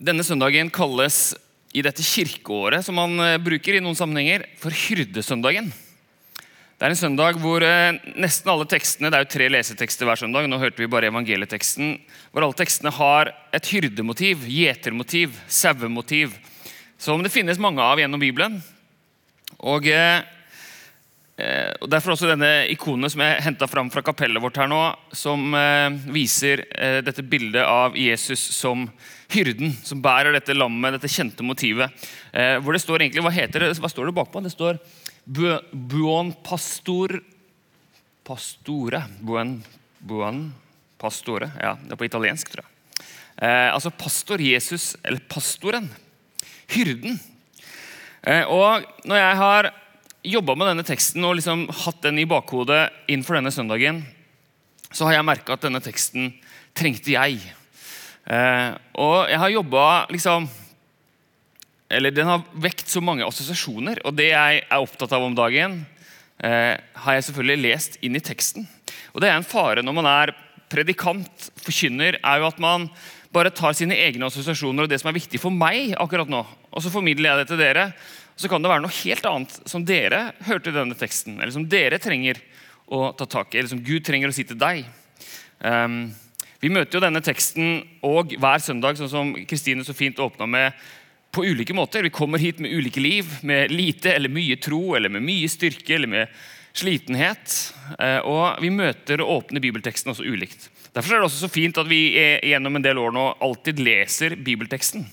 Denne søndagen kalles i dette kirkeåret som man eh, bruker i noen sammenhenger, for hyrdesøndagen. Det er en søndag hvor eh, nesten alle tekstene Det er jo tre lesetekster hver søndag. Nå hørte vi bare evangelieteksten. Hvor alle tekstene har et hyrdemotiv, gjetermotiv, sauemotiv. Som det finnes mange av gjennom Bibelen. Og, eh, eh og Derfor også denne ikonet som jeg henta fram fra kapellet vårt her nå, som eh, viser eh, dette bildet av Jesus som hyrden som bærer dette lammet, dette kjente motivet. Eh, hvor det står egentlig, Hva heter det? Hva står det bakpå? Det står buon pastor Pastore. Buon, buon pastore. Ja, det er på italiensk, tror jeg. Eh, altså pastor Jesus, eller pastoren. Hyrden. Eh, og når jeg har jobba med denne teksten og liksom hatt den i bakhodet innenfor denne søndagen, så har jeg merka at denne teksten trengte jeg. Eh, og jeg har jobba liksom Eller den har vekt så mange assosiasjoner, og det jeg er opptatt av om dagen, eh, har jeg selvfølgelig lest inn i teksten. Og det er en fare når man er predikant, forkynner, er jo at man bare tar sine egne assosiasjoner og det som er viktig for meg akkurat nå, og så formidler jeg det til dere. Så kan det være noe helt annet som dere hørte i denne teksten, eller som dere trenger å ta tak i, eller som Gud trenger å si til deg. Um, vi møter jo denne teksten og hver søndag, sånn som Kristine så fint åpna med, på ulike måter. Vi kommer hit med ulike liv, med lite eller mye tro, eller med mye styrke eller med slitenhet. Eh, og vi møter og åpner bibelteksten også ulikt. Derfor er det også så fint at vi gjennom en del år nå alltid leser bibelteksten.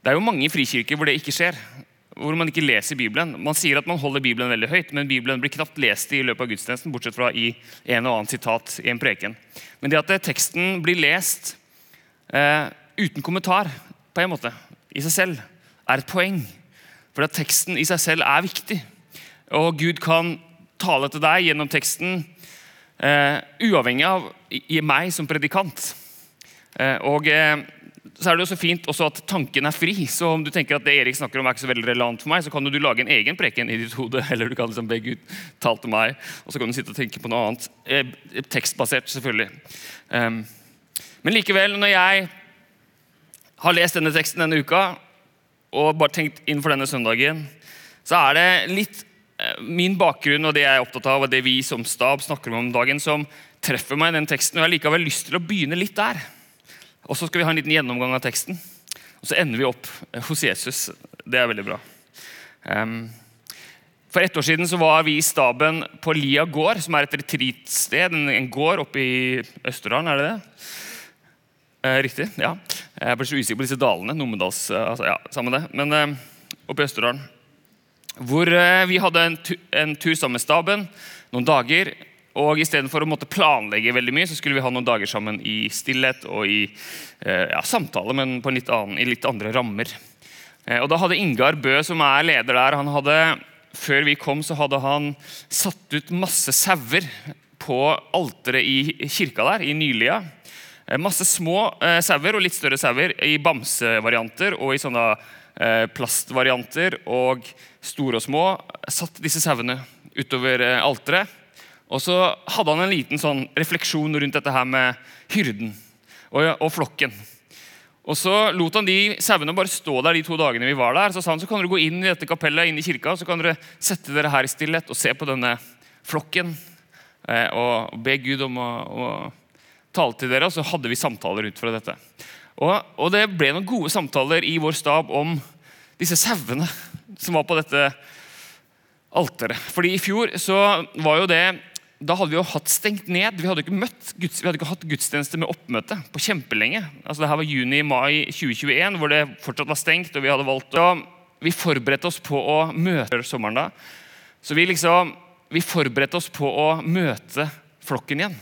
Det er jo mange frikirker hvor det ikke skjer hvor man ikke leser Bibelen. Man sier at man holder Bibelen veldig høyt, men Bibelen blir knapt lest i løpet av gudstjenesten, bortsett fra i en og annen sitat i en preken. Men det at teksten blir lest eh, uten kommentar, på en måte, i seg selv, er et poeng. For at teksten i seg selv er viktig. Og Gud kan tale til deg gjennom teksten, eh, uavhengig av i, meg som predikant. Eh, og eh, så er det jo så fint også at tanken er fri. Så om du tenker at det Erik snakker om er ikke så veldig relevant for meg, så kan du lage en egen preken i ditt hode. Eller du kan liksom be Gud tale til meg, og så kan du sitte og tenke på noe annet. Eh, tekstbasert, selvfølgelig. Um, men likevel, når jeg har lest denne teksten denne uka, og bare tenkt innenfor denne søndagen, så er det litt eh, min bakgrunn og det jeg er opptatt av, og det vi som stab snakker om om dagen, som treffer meg i den teksten. Og jeg har likevel lyst til å begynne litt der. Og Så skal vi ha en liten gjennomgang av teksten. Og så ender vi opp eh, hos Jesus. Det er veldig bra. Um, for ett år siden så var vi i staben på Lia gård, som er et retreatsted. En, gård oppe i Østerdalen, er det det? Eh, riktig? Ja. Jeg ble så usikker på disse dalene. Numedals, eh, altså, ja, samme det. Men oppe i Østerdalen. Hvor vi hadde en tur sammen med staben noen dager. Og Istedenfor å måtte planlegge veldig mye, så skulle vi ha noen dager sammen i stillhet og i eh, ja, samtale, men litt annen, i litt andre rammer. Eh, og da hadde Ingar Bø, som er leder der, han hadde, før vi kom, så hadde han satt ut masse sauer på alteret i kirka der, i Nylia. Eh, masse små eh, sauer og litt større sauer i bamsevarianter og i sånne eh, plastvarianter og store og små. Satt disse sauene utover alteret. Og så hadde han en liten sånn refleksjon rundt dette her med hyrden og, og flokken. Og Så lot han de sauene bare stå der de to dagene vi var der. Så sa han så kan dere gå inn i dette kapellet inn i kirka så kan dere sette dere her i stillhet og se på denne flokken. Eh, og be Gud om å, å, tale til dere. Og så hadde vi samtaler ut fra dette. Og, og det ble noen gode samtaler i vår stab om disse sauene som var på dette alteret. Fordi i fjor så var jo det da hadde vi jo hatt stengt ned. Vi hadde ikke, møtt, vi hadde ikke hatt gudstjeneste med oppmøte på kjempelenge. Altså, det her var juni-mai 2021, hvor det fortsatt var stengt. og Vi hadde valgt å, vi forberedte oss på å møte sommeren da. Så vi liksom, vi forberedte oss på å møte flokken igjen.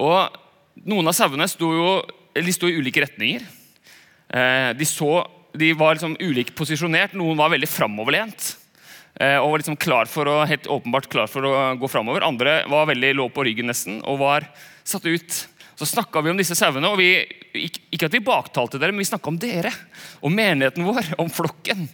Og Noen av sauene sto, jo, de sto i ulike retninger. Eh, de, så, de var liksom ulikt posisjonert. Noen var veldig framoverlent. Eh, og var liksom klar for å, helt åpenbart klar for å gå framover. Andre var veldig lå på ryggen nesten og var satt ut. Så snakka vi om disse sauene. og vi, Ikke at vi baktalte dere, men vi snakka om dere. Om menigheten vår, om flokken.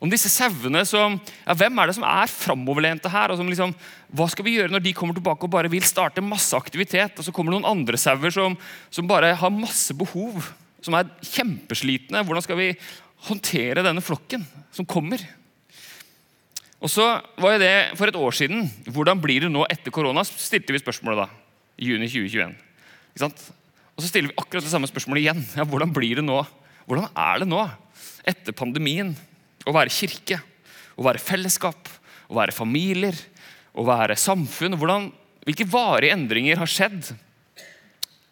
Om disse sauene som ja, Hvem er det som er framoverlente her? og som liksom, Hva skal vi gjøre når de kommer tilbake og bare vil starte masse aktivitet? Og så kommer det noen andre sauer som, som bare har masse behov som er kjempeslitne. Hvordan skal vi håndtere denne flokken som kommer? Og så var det For et år siden hvordan blir det nå etter korona, stilte vi spørsmålet da. i juni 2021. Ikke sant? Og så stiller vi akkurat det samme spørsmålet igjen. Ja, hvordan blir det nå? Hvordan er det nå, etter pandemien, å være kirke? Å være fellesskap? Å være familier? Å være samfunn? Hvordan, hvilke varige endringer har skjedd?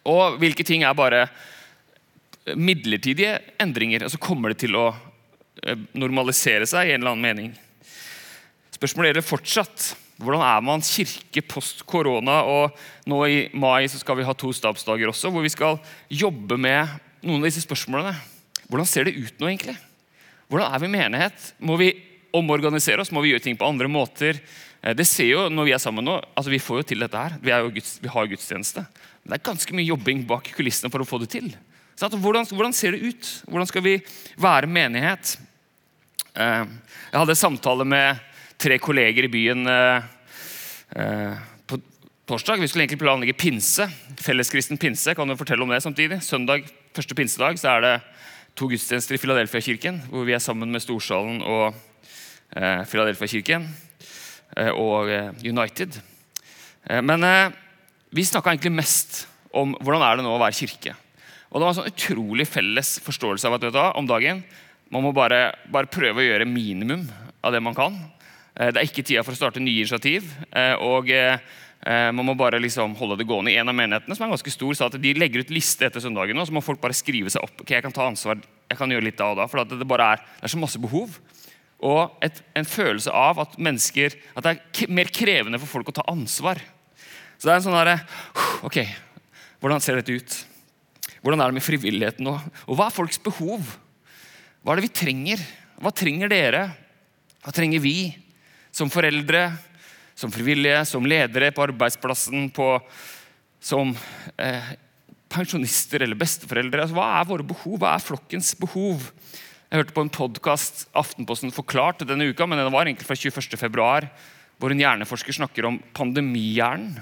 Og hvilke ting er bare midlertidige endringer? Og så kommer det til å eh, normalisere seg i en eller annen mening. Spørsmålet gjelder fortsatt. Hvordan er man kirke post korona? Og nå i mai så skal vi ha to stabsdager også, hvor vi skal jobbe med noen av disse spørsmålene. Hvordan ser det ut nå, egentlig? Hvordan er vi menighet? Må vi omorganisere oss? Må vi gjøre ting på andre måter? Eh, det ser jo når Vi er sammen nå, altså vi får jo til dette her. Vi, Guds, vi har gudstjeneste. Men det er ganske mye jobbing bak kulissene for å få det til. Hvordan, hvordan, ser det ut? Hvordan skal vi være menighet? Eh, jeg hadde samtale med tre kolleger i byen eh, eh, på torsdag. Vi skulle egentlig planlegge pinse. Felleskristen pinse. Kan du fortelle om det samtidig? Søndag, første pinsedag så er det to gudstjenester i Philadelphia-kirken, hvor vi er sammen med Storsalen og eh, Philadelphia-kirken eh, og United. Men vi snakka egentlig mest om hvordan er det nå å være kirke. Og Det var en sånn utrolig felles forståelse av at vet du, om dagen man må bare, bare prøve å gjøre minimum av det man kan. Eh, det er ikke tida for å starte nye initiativ. Eh, og eh, man må bare liksom holde det gående. En av menighetene som er ganske stor, sa at de legger ut liste etter søndagen. Og så må folk bare skrive seg opp. ok, jeg kan ta ansvar, jeg kan gjøre litt da og da. For det, bare er, det er så masse behov. Og et, en følelse av at mennesker, at det er mer krevende for folk å ta ansvar. Så det er en sånn derre Ok, hvordan ser dette ut? Hvordan er det med frivilligheten nå? Og hva er folks behov? Hva er det vi trenger? Hva trenger dere? Hva trenger vi? Som foreldre, som frivillige, som ledere på arbeidsplassen, på, som eh, pensjonister eller besteforeldre. Altså, hva er våre behov? Hva er flokkens behov? Jeg hørte på en podkast Aftenposten forklarte denne uka, men den var egentlig fra 21.2, hvor en hjerneforsker snakker om pandemihjernen.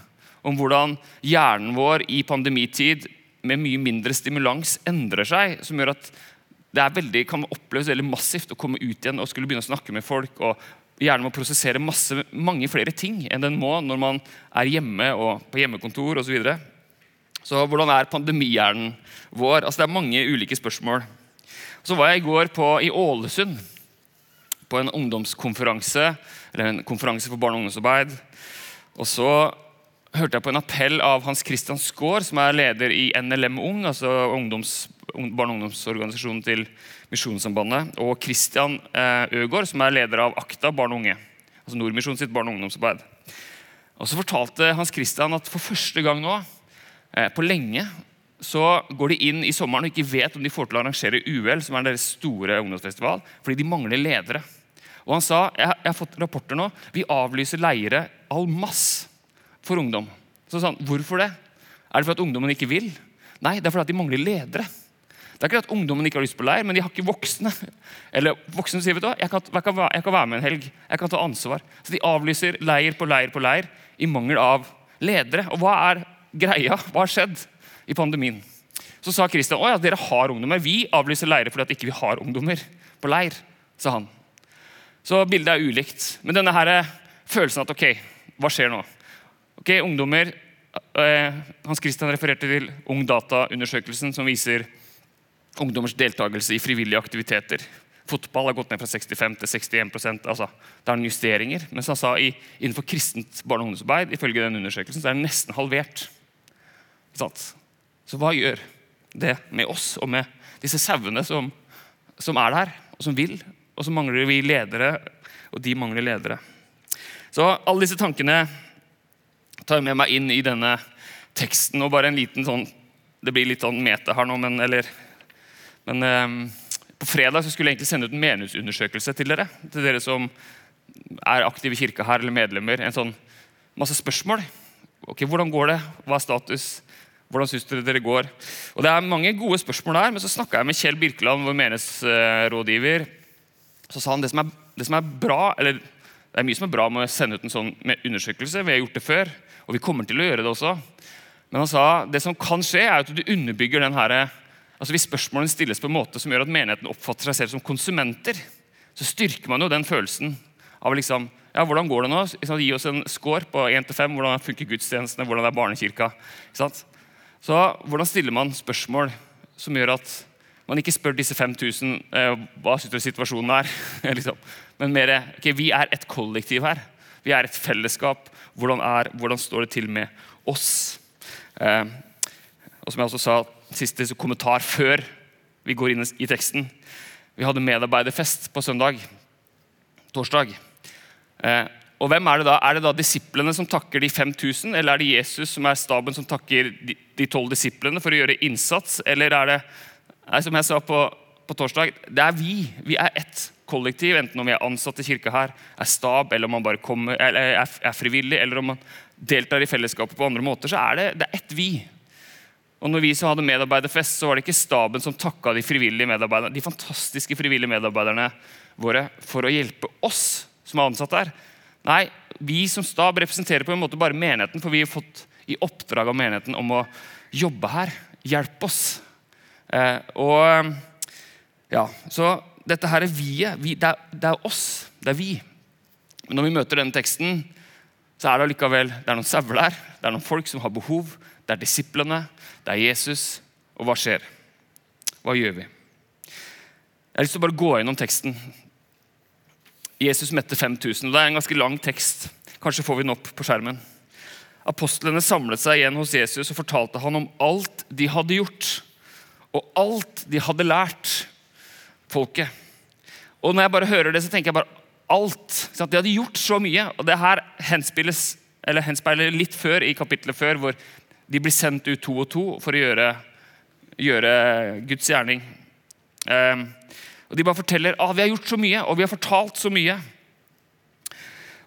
Om hvordan hjernen vår i pandemitid med mye mindre stimulans endrer seg. Som gjør at det veldig, kan oppleves veldig massivt å komme ut igjen og skulle begynne å snakke med folk og gjerne må prosessere masse, mange flere ting enn den må når man er hjemme og på hjemmekontor osv. Så, videre. så hvordan er pandemihjernen vår? Altså, det er mange ulike spørsmål. Så var jeg i går på, i Ålesund på en ungdomskonferanse, eller en konferanse for barne- og ungdomsarbeid. Og så hørte jeg på en appell av Hans Christian Skaar, som er leder i NLM Ung, altså ungdoms, barne- og ungdomsorganisasjonen til Misjonssambandet, og Christian eh, Øgård, som er leder av Akta barn og unge. altså Nordmisjon sitt barne- og ungdomsarbeid. Og Så fortalte Hans Christian at for første gang nå, eh, på lenge, så går de inn i sommeren og ikke vet om de får til å arrangere UL, som er deres store ungdomsfestival, fordi de mangler ledere. Og Han sa jeg, jeg har fått rapporter nå, vi avlyser leire all masse for ungdom. Så sa han, Hvorfor det? Er det fordi ungdommen ikke vil? Nei, det er fordi de mangler ledere. Det er ikke at ungdommen ikke har lyst på leir, men de har ikke voksne. Eller voksne sier vet du, jeg kan, jeg, kan, jeg kan være med en helg. Jeg kan ta ansvar. Så de avlyser leir på leir på leir i mangel av ledere. Og hva er greia? Hva har skjedd i pandemien? Så sa Kristian ja, dere har ungdommer. Vi avlyser leirer fordi at ikke vi ikke har ungdommer på leir. sa han. Så bildet er ulikt. Men denne her følelsen at ok, hva skjer nå? Ok, ungdommer, eh, Hans Christian refererte til Ungdata-undersøkelsen som viser ungdommers deltakelse i frivillige aktiviteter. Fotball har gått ned fra 65 til 61% altså, Det er justeringer. Mens han sa i, innenfor kristent barne- og ungdomsarbeid ifølge den undersøkelsen, så er det nesten halvert. Så hva gjør det med oss og med disse sauene som, som, er der, og som vil? Og så mangler vi ledere, og de mangler ledere. Så alle disse tankene tar jeg med meg inn i denne teksten. Og bare en liten sånn Det blir litt sånn mete her nå, men eller men eh, på fredag skulle jeg egentlig sende ut en menighetsundersøkelse til dere. Til dere som er aktive i kirka her, eller medlemmer. En sånn masse spørsmål. Ok, Hvordan går det? Hva er status? Hvordan syns dere dere går? Og Det er mange gode spørsmål der, men så snakka jeg med Kjell Birkeland, vår menighetsrådgiver. Så sa han det som, er, det som er bra, eller det er mye som er bra med å sende ut en sånn undersøkelse. Vi har gjort det før, og vi kommer til å gjøre det også. Men han sa det som kan skje, er at du underbygger den her altså Hvis spørsmålene stilles på en måte som gjør at menigheten oppfatter seg selv som konsumenter, så styrker man jo den følelsen av liksom ja, hvordan går det nå? Gi oss en score på 1 til 5. Hvordan funker gudstjenestene? Hvordan er barnekirka? Så hvordan stiller man spørsmål som gjør at man ikke spør disse 5000 eh, hva syns du situasjonen er, liksom. men mer okay, vi er et kollektiv her. Vi er et fellesskap. Hvordan, er, hvordan står det til med oss? Eh, og som jeg også sa, siste kommentar før vi går inn i teksten. Vi hadde medarbeiderfest på søndag. Torsdag. Eh, og hvem Er det da? Er det da disiplene som takker de 5000, eller er det Jesus som er staben som takker de tolv disiplene for å gjøre innsats? Eller er det, er som jeg sa på, på, torsdag, det er vi. Vi er ett kollektiv, enten om vi er ansatte i kirka her, er stab, eller om man bare kommer, er, er frivillig, eller om man deltar i fellesskapet på andre måter, så er det, det er ett vi. Og når vi så hadde medarbeiderfest, så var det ikke staben som takka de frivillige medarbeiderne, de fantastiske frivillige medarbeiderne våre for å hjelpe oss som er ansatt der. Nei, vi som stab representerer på en måte bare menigheten, for vi har fått i oppdrag av menigheten om å jobbe her. Hjelpe oss. Eh, og ja, Så dette her er vi-et. Vi, det, det, er oss. Det er vi. Men når vi møter denne teksten, så er det allikevel det er noen sauer der. Det er noen folk som har behov. Det er disiplene. Det er Jesus. Og hva skjer? Hva gjør vi? Jeg har lyst til å bare gå gjennom teksten. Jesus mette 5000. og Det er en ganske lang tekst. Kanskje får vi den opp på skjermen. Apostlene samlet seg igjen hos Jesus og fortalte han om alt de hadde gjort, og alt de hadde lært folket. Og Når jeg bare hører det, så tenker jeg bare alt. De hadde gjort så mye. og Det her henspeiler litt før i kapittelet før, hvor de blir sendt ut to og to for å gjøre, gjøre Guds gjerning. Eh, og De bare forteller at ah, vi har gjort så mye, og vi har fortalt så mye.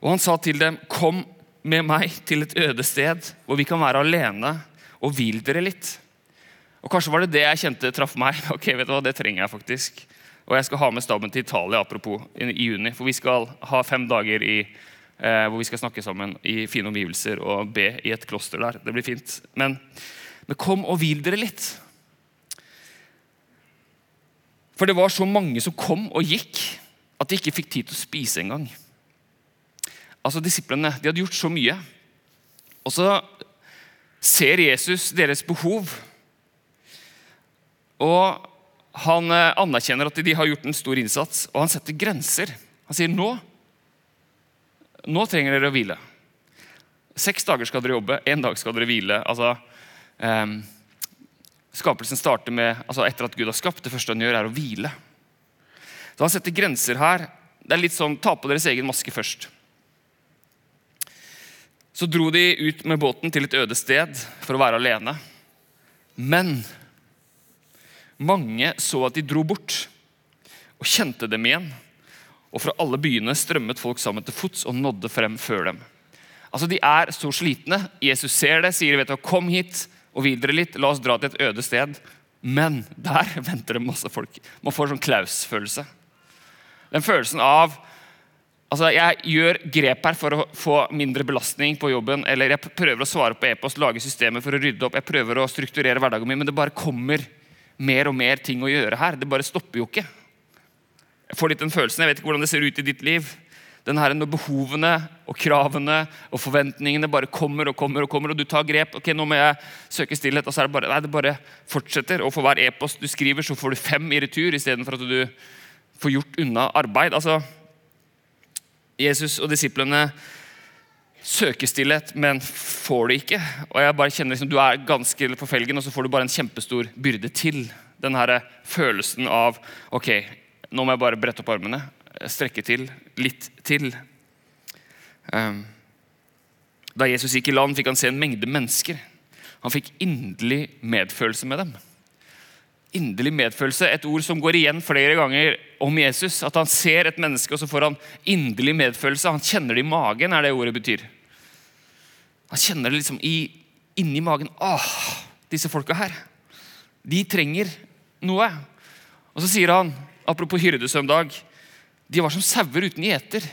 Og Han sa til dem, 'Kom med meg til et øde sted hvor vi kan være alene, og hvil dere litt.' Og Kanskje var det det jeg kjente traff meg. Ok, vet du hva, Det trenger jeg faktisk. Og jeg skal ha med staben til Italia apropos, i juni. For vi skal ha fem dager i, eh, hvor vi skal snakke sammen i fine omgivelser og be i et kloster der. Det blir fint. Men, men kom og hvil dere litt. For det var så mange som kom og gikk, at de ikke fikk tid til å spise engang. Altså, disiplene de hadde gjort så mye. Og så ser Jesus deres behov. Og han eh, anerkjenner at de har gjort en stor innsats, og han setter grenser. Han sier nå nå trenger dere å hvile. Seks dager skal dere jobbe, én dag skal dere hvile. Altså, um, Skapelsen starter med, altså etter at Gud har skapt. Det første han gjør, er å hvile. Så Han setter grenser her. Det er litt sånn ta på deres egen maske først. Så dro de ut med båten til et øde sted for å være alene. Men mange så at de dro bort, og kjente dem igjen. Og fra alle byene strømmet folk sammen til fots og nådde frem før dem. Altså De er så slitne. Jesus ser det, sier vet du, 'kom hit' og videre litt. La oss dra til et øde sted. Men der venter det masse folk. Man får sånn Klaus-følelse. Den følelsen av altså Jeg gjør grep her for å få mindre belastning på jobben. Eller jeg prøver å svare på e-post, lage systemer for å rydde opp. Jeg prøver å strukturere hverdagen min, men det bare kommer mer og mer ting å gjøre her. Det bare stopper jo ikke. Får litt den følelsen, jeg vet ikke hvordan det ser ut i ditt liv den her når behovene og kravene og forventningene bare kommer og kommer, og kommer, og du tar grep. ok, nå må jeg søke stillhet, og så er det bare, nei, det bare fortsetter. Og for hver e-post du skriver, så får du fem i retur istedenfor at du får gjort unna arbeid. Altså, Jesus og disiplene søker stillhet, men får det ikke. Og jeg bare kjenner liksom, Du er ganske på felgen, og så får du bare en kjempestor byrde til. Den her følelsen av ok, nå må jeg bare brette opp armene strekke til litt til. Ehm, da Jesus gikk i land, fikk han se en mengde mennesker. Han fikk inderlig medfølelse med dem. Inderlig medfølelse, et ord som går igjen flere ganger om Jesus. At han ser et menneske, og så får han inderlig medfølelse. Han kjenner det i magen, er det ordet betyr. Han kjenner det liksom i, inni magen. Åh, disse folka her. De trenger noe. Og så sier han, apropos hyrdesøndag de var som sauer uten gjeter.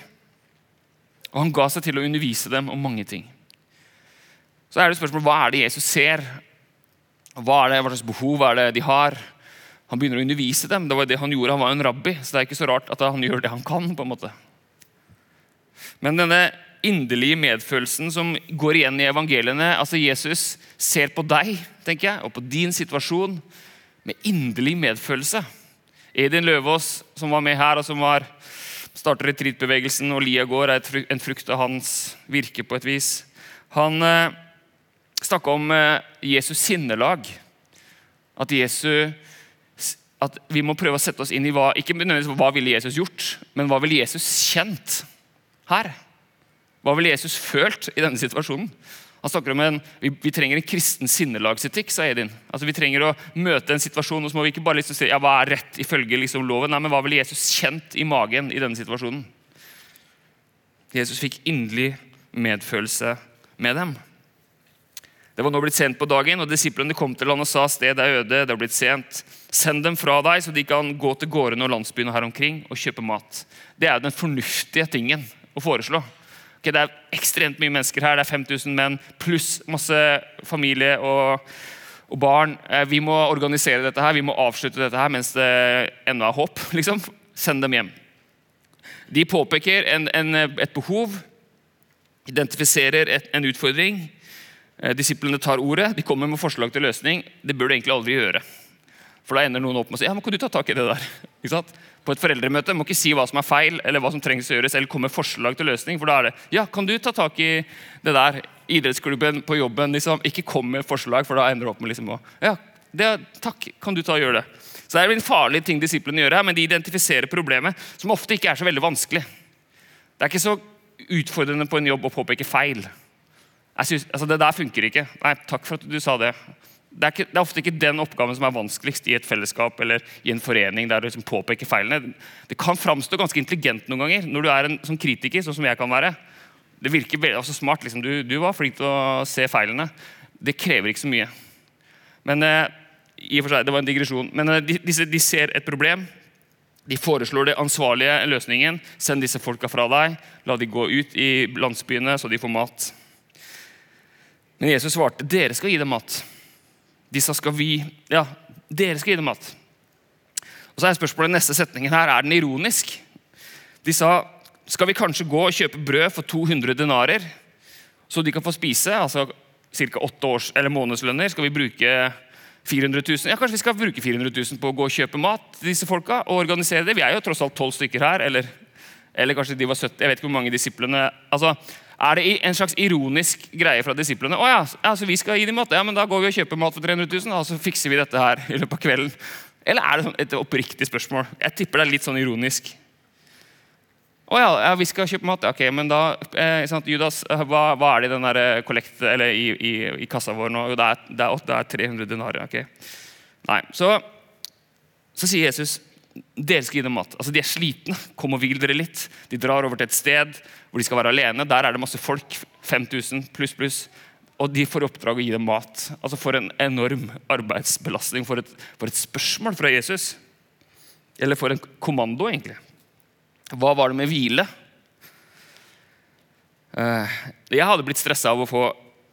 Og han ga seg til å undervise dem om mange ting. Så er det spørsmål, Hva er det Jesus ser? Hva er det, hva slags behov er det de har? Han begynner å undervise dem. Det var det Han gjorde, han var en rabbi, så det er ikke så rart at han gjør det han kan. på en måte. Men denne inderlige medfølelsen som går igjen i evangeliene altså Jesus ser på deg tenker jeg, og på din situasjon med inderlig medfølelse. Edin Løvaas, som var med her, og som var, starter retreatbevegelsen, og Lia gård er en frukt av hans virke på et vis. Han eh, snakka om eh, Jesus sinnelag. At, Jesus, at vi må prøve å sette oss inn i hva ikke nødvendigvis hva ville Jesus gjort, men hva ville Jesus kjent her? Hva ville Jesus følt i denne situasjonen? Han snakker om en, vi, vi trenger en kristen sinnelagsetikk, sa Edin. Altså, vi trenger å møte en situasjon, og så må vi ikke bare liksom si ja, hva er rett ifølge liksom loven. Nei, men hva ville Jesus kjent i magen i denne situasjonen? Jesus fikk inderlig medfølelse med dem. Det var nå blitt sent på dagen, og disiplene kom til han og sa stedet er øde, det har blitt sent. Send dem fra deg, så de kan gå til gårdene og landsbyene her omkring og kjøpe mat. Det er den fornuftige tingen å foreslå. Okay, det er ekstremt mye mennesker her. Det er 5000 menn pluss masse familie og, og, barn. Eh, vi må organisere dette her, vi må avslutte dette her mens det ennå er håp. Liksom. Send dem hjem. De påpeker en, en, et behov, identifiserer et, en utfordring. Eh, disiplene tar ordet, de kommer med forslag til løsning. Det bør du egentlig aldri gjøre. For da ender noen opp med å si ja, men kan du ta tak i det der. På et foreldremøte må ikke si hva som er feil, eller hva som trengs å gjøres, eller komme med forslag til løsning. For da er det ja, kan du ta tak i det der? Idrettsklubben på jobben. liksom, Ikke kom med forslag, for da ender du opp med liksom å ja, det, takk, kan du ta og gjøre det? Så Det er en farlig ting disiplene gjør her, men de identifiserer problemet, som ofte ikke er så veldig vanskelig. Det er ikke så utfordrende på en jobb å påpeke feil. Synes, altså det der funker ikke. Nei, takk for at du sa det det er, ikke, det er, ofte ikke den oppgaven som er vanskeligst i et fellesskap eller i en forening. der du liksom påpeker feilene. Det kan framstå ganske intelligent noen ganger når du er en sånn kritiker. sånn som jeg kan være. Det virker også smart. Liksom. Du, du, var flink til å se feilene. Det krever ikke så mye. Men eh, i og for seg, Det var en digresjon. Men eh, de, disse, de ser et problem. De foreslår det ansvarlige løsningen. Send disse folka fra deg. La de gå ut i landsbyene så de får mat. Men Jesus svarte dere skal gi dem mat. Disse skal vi Ja, dere skal gi dem mat. Og så er spørsmålet neste setningen her, er den ironisk. De sa skal vi kanskje gå og kjøpe brød for 200 denarer, så de kan få spise? altså ca. åtte års- eller månedslønner. Skal vi bruke 400 000? Ja, Kanskje vi skal bruke 400 000 på å gå og kjøpe mat til disse folka, og organisere det? Vi er jo tross alt tolv stykker her. Eller, eller kanskje de var 70. Jeg vet ikke hvor mange disiplene altså, er det en slags ironisk greie fra disiplene. Å ja, altså vi skal gi dem mat. Ja, men da går vi og kjøper mat for 300 000, og så fikser vi dette her i løpet av kvelden. Eller er det sånn et oppriktig spørsmål? Jeg tipper det er litt sånn ironisk. Å ja, ja, vi skal kjøpe mat. Ok, men da eh, Judas, eh, hva, hva, er det i den der eh, kollekt, eller i, i, i, kassa vår nå? Jo, det er, det er, det er 300 denarer. ok. Nei, så, så sier Jesus dere skal gi dem mat. Altså, De er slitne. Kom og hvil dere litt. De drar over til et sted hvor de skal være alene. Der er det masse folk. 5000 pluss, pluss. Og de får oppdrag å gi dem mat. Altså For en enorm arbeidsbelastning. For et, for et spørsmål fra Jesus. Eller for en kommando, egentlig. Hva var det med hvile? Uh, jeg hadde blitt stressa av å få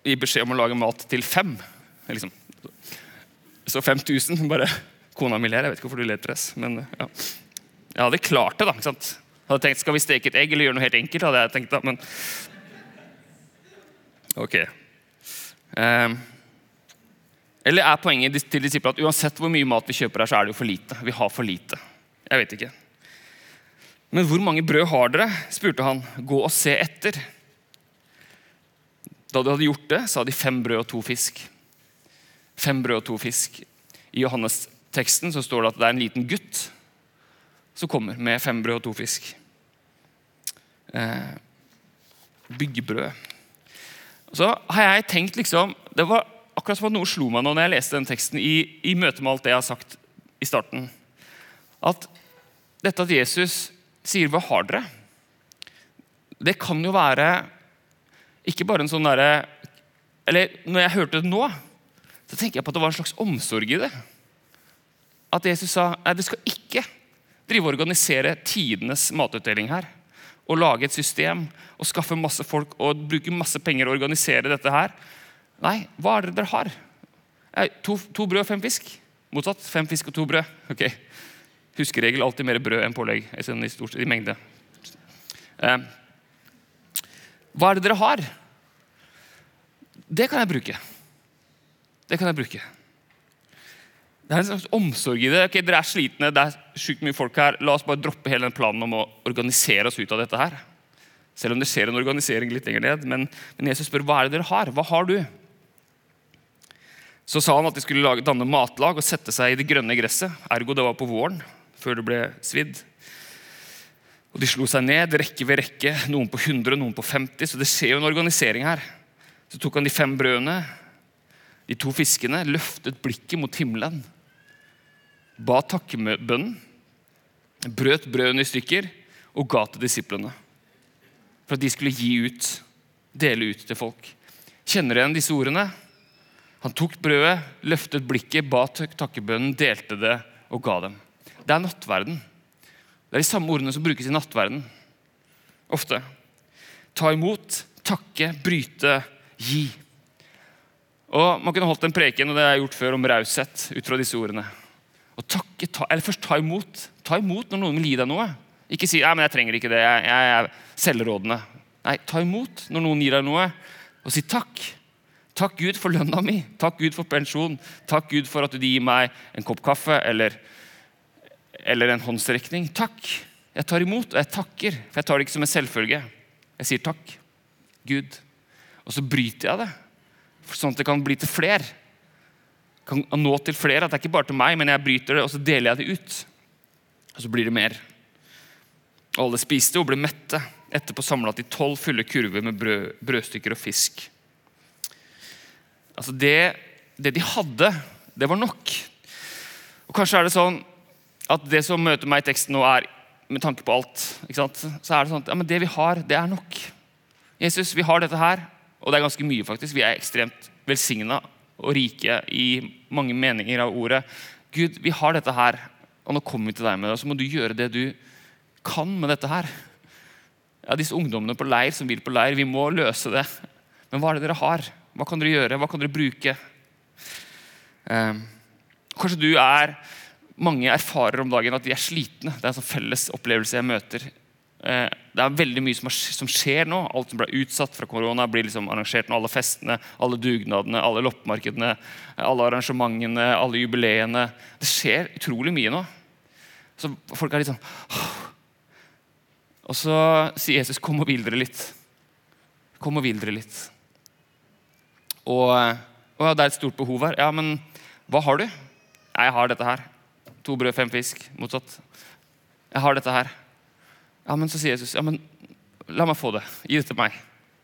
gi beskjed om å lage mat til fem. Liksom. Så 5000 bare Kona mi ler. Jeg vet ikke hvorfor du ler, Therese. Men ja. jeg hadde klart det. da, ikke sant? Jeg hadde tenkt, Skal vi steke et egg eller gjøre noe helt enkelt? hadde jeg tenkt da, men... Ok. Um, eller er poenget til disiplene at uansett hvor mye mat vi kjøper her, så er det jo for lite? Vi har for lite. Jeg vet ikke. Men hvor mange brød har dere? spurte han. Gå og se etter. Da de hadde gjort det, sa de fem brød og to fisk. Fem brød og to fisk. I Johannes teksten så står det at det er en liten gutt som kommer med fem brød og to fisk. Eh, byggebrød. Så har jeg tenkt liksom, Det var akkurat som at noe slo meg nå når jeg leste den teksten i, i møte med alt det jeg har sagt i starten. At dette at Jesus sier 'hva har dere', det kan jo være ikke bare en sånn derre Eller når jeg hørte det nå, så tenker jeg på at det var en slags omsorg i det at Jesus sa at det skal ikke drive og organisere tidenes matutdeling her. Og lage et system og skaffe masse folk og bruke masse penger og organisere dette her. Nei, hva er det dere har? To, to brød og fem fisk. Motsatt. Fem fisk og to brød. Ok. Huskeregel alltid mer brød enn pålegg i, stort, i mengde. Eh, hva er det dere har? Det kan jeg bruke. Det kan jeg bruke. Det er en slags omsorg i det. Ok, Dere er slitne, det er sjukt mye folk her. La oss bare droppe hele den planen om å organisere oss ut av dette her. Selv om det skjer en organisering litt lenger ned. Men, men Jesus spør hva er det dere har. Hva har du? Så sa han at de skulle lage, danne matlag og sette seg i det grønne gresset. Ergo det var på våren, før det ble svidd. Og De slo seg ned, rekke ved rekke, noen på 100, noen på 50. Så det skjer jo en organisering her. Så tok han de fem brødene, de to fiskene, løftet blikket mot himmelen, ba takkebønnen, brøt brødene i stykker og ga til disiplene. For at de skulle gi ut, dele ut til folk. Kjenner du igjen disse ordene? Han tok brødet, løftet blikket, ba takkebønnen, delte det og ga dem. Det er nattverden. Det er de samme ordene som brukes i nattverden. Ofte. Ta imot, takke, bryte, gi. Og Man kunne holdt en preken og det har gjort før, om raushet ut fra disse ordene. Og takke, ta, eller Først ta imot. Ta imot når noen vil gi deg noe. Ikke si «Nei, men jeg trenger ikke det, jeg, jeg er selvrådende. Nei, ta imot når noen gir deg noe, og si takk. Takk Gud for lønna mi. Takk Gud for pensjon. Takk Gud for at du gir meg en kopp kaffe eller, eller en håndsrekning. Takk. Jeg tar imot, og jeg takker. For jeg tar det ikke som en selvfølge. Jeg sier takk, Gud. Og så bryter jeg det, sånn at det kan bli til fler. Kan nå til flere. At det er ikke bare til meg, men jeg bryter det, og så deler jeg det ut. Og så blir det mer. Og Alle spiste og ble mette. Etterpå samla de tolv fulle kurver med brød, brødstykker og fisk. Altså det, det, de hadde, det var nok. Og Kanskje er det sånn at det som møter meg i teksten nå, er med tanke på alt. Så er det sånn at ja, det vi har, det er nok. Jesus, vi har dette her, og det er ganske mye, faktisk. Vi er ekstremt velsigna og rike i mange meninger av ordet. Gud, vi har dette her, og nå kommer vi til deg med det. Og så må du gjøre det du kan med dette her. Ja, Disse ungdommene på leir som vil på leir, vi må løse det. Men hva er det dere har? Hva kan dere gjøre? Hva kan dere bruke? Eh, kanskje du er Mange erfarer om dagen at de er slitne. Det er en sånn felles opplevelse jeg møter. Eh, det er veldig mye som, skjer nå. Alt som ble utsatt fra korona, blir liksom arrangert nå. Alle festene, alle dugnadene, alle loppemarkedene, alle arrangementene, alle jubileene. Det skjer utrolig mye nå. Så folk er litt sånn Og så sier Jesus, 'Kom og hvil dere litt'. Kom og hvil dere litt. Og, og det er et stort behov her. Ja, men hva har du? Jeg har dette her. To brød, fem fisk. Motsatt. Jeg har dette her. Ja, men Så sier Jesus ja, men la meg få det. Gi det til meg.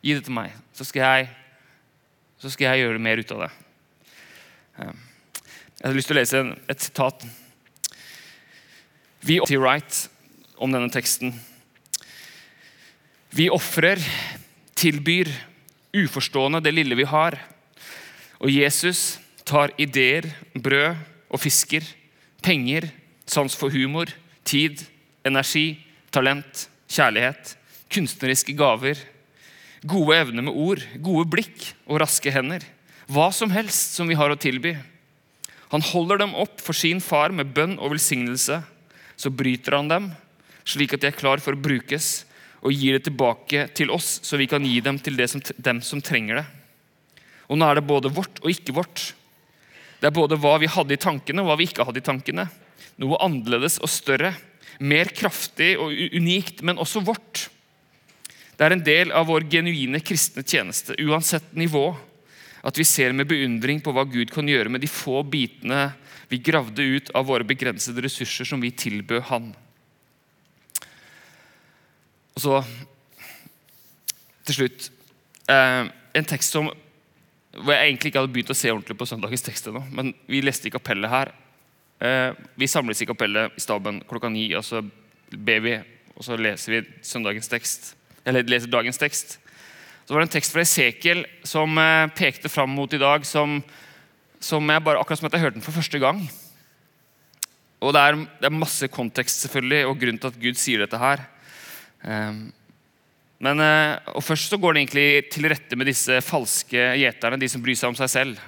Gi det til meg. Så skal jeg, så skal jeg gjøre mer ut av det. Jeg har lyst til å lese et sitat. Vi til Wright om denne teksten. Vi ofrer, tilbyr, uforstående det lille vi har. Og Jesus tar ideer, brød og fisker, penger, sans for humor, tid, energi, talent, kjærlighet, kunstneriske gaver, gode evner med ord, gode blikk og raske hender. Hva som helst som vi har å tilby. Han holder dem opp for sin far med bønn og velsignelse. Så bryter han dem, slik at de er klar for å brukes og gir det tilbake til oss, så vi kan gi dem til som, dem som trenger det. Og nå er det både vårt og ikke vårt. Det er både hva vi hadde i tankene, og hva vi ikke hadde i tankene. Noe annerledes og større. Mer kraftig og unikt, men også vårt. Det er en del av vår genuine kristne tjeneste, uansett nivå, at vi ser med beundring på hva Gud kan gjøre med de få bitene vi gravde ut av våre begrensede ressurser som vi tilbød Han. Og så til slutt eh, en tekst som hvor jeg egentlig ikke hadde begynt å se ordentlig på søndagens tekst ennå. Men vi leste i kapellet her. Eh, vi samles i kapellet i staben klokka ni, og så ber vi, og så leser vi søndagens tekst. Eller leser dagens tekst. Så var det en tekst fra Esekiel som eh, pekte fram mot i dag, som, som jeg bare, akkurat som at jeg hørte den for første gang. Og det er, det er masse kontekst selvfølgelig, og grunn til at Gud sier dette her. Ehm, men, eh, og Først så går det egentlig til rette med disse falske gjeterne, de som bryr seg om seg selv.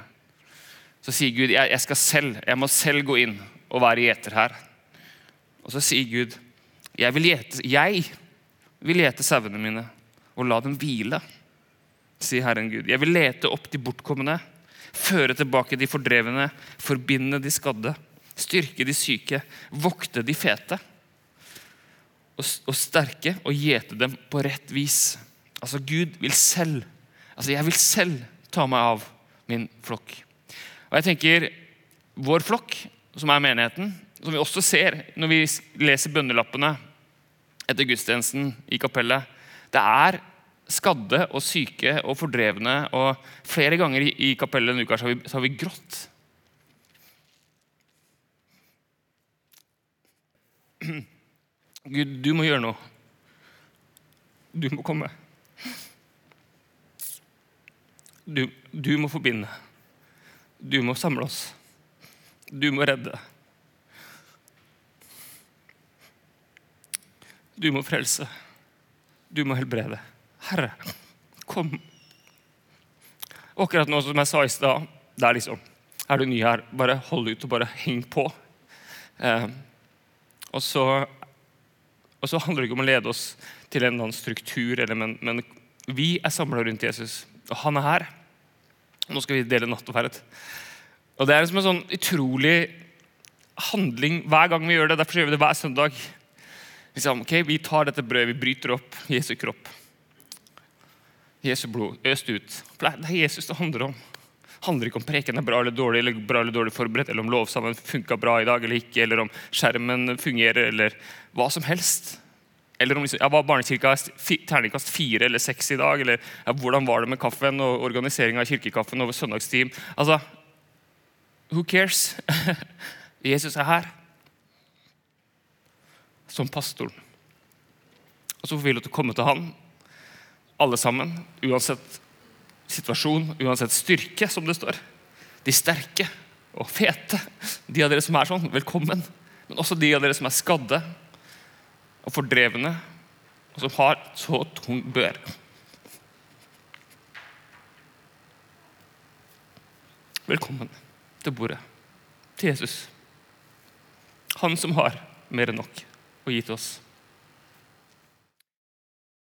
Så sier Gud jeg, jeg skal selv, jeg må selv gå inn og være gjeter her. Og så sier Gud jeg vil gjete, jeg vil gjete sauene mine og la dem hvile, sier Herren Gud. Jeg vil lete opp de bortkomne, føre tilbake de fordrevne, forbinde de skadde, styrke de syke, vokte de fete og, og sterke og gjete dem på rett vis. Altså, Gud vil selv Altså, jeg vil selv ta meg av min flokk. Og jeg tenker, Vår flokk, som er menigheten, som vi også ser når vi leser bønnelappene etter gudstjenesten i kapellet, det er skadde og syke og fordrevne. Og flere ganger i, kapellet denne uka så har, vi, så har vi grått. Gud, du må gjøre noe. Du må komme. Du, du må forbinde. Du må samle oss. Du må redde. Du må frelse. Du må helbrede. Herre, kom. Akkurat nå som jeg sa i stad, det er liksom Er du ny her, bare hold ut og bare heng på. Eh, og, så, og så handler det ikke om å lede oss til en eller annen struktur, eller, men, men vi er samla rundt Jesus, og han er her. Nå skal vi dele nattverd. Og Det er liksom en sånn utrolig handling hver gang vi gjør det. Derfor gjør vi det hver søndag. Vi, sier, ok, Vi tar dette brødet, vi bryter opp Jesu kropp. Jesu blod øst ut. Det er Jesus det handler om. Det handler ikke om preken er bra eller dårlig eller bra eller dårlig forberedt, eller om lovsammen funka bra i dag eller ikke, eller om skjermen fungerer, eller hva som helst. Eller om liksom, ja, Var barnekirka terningkast fire eller seks i dag? Eller ja, hvordan var det med kaffen og organiseringa av kirkekaffen over søndagsteam? Altså, Who cares? Jesus er her. Som pastoren. Og så får vi lov til å komme til han alle sammen, uansett situasjon, uansett styrke, som det står. De sterke og fete, de av dere som er sånn, velkommen. Men også de av dere som er skadde og fordrevne, og som har så tung bør. Velkommen til bordet, til Jesus. Han som har mer enn nok å gi til oss.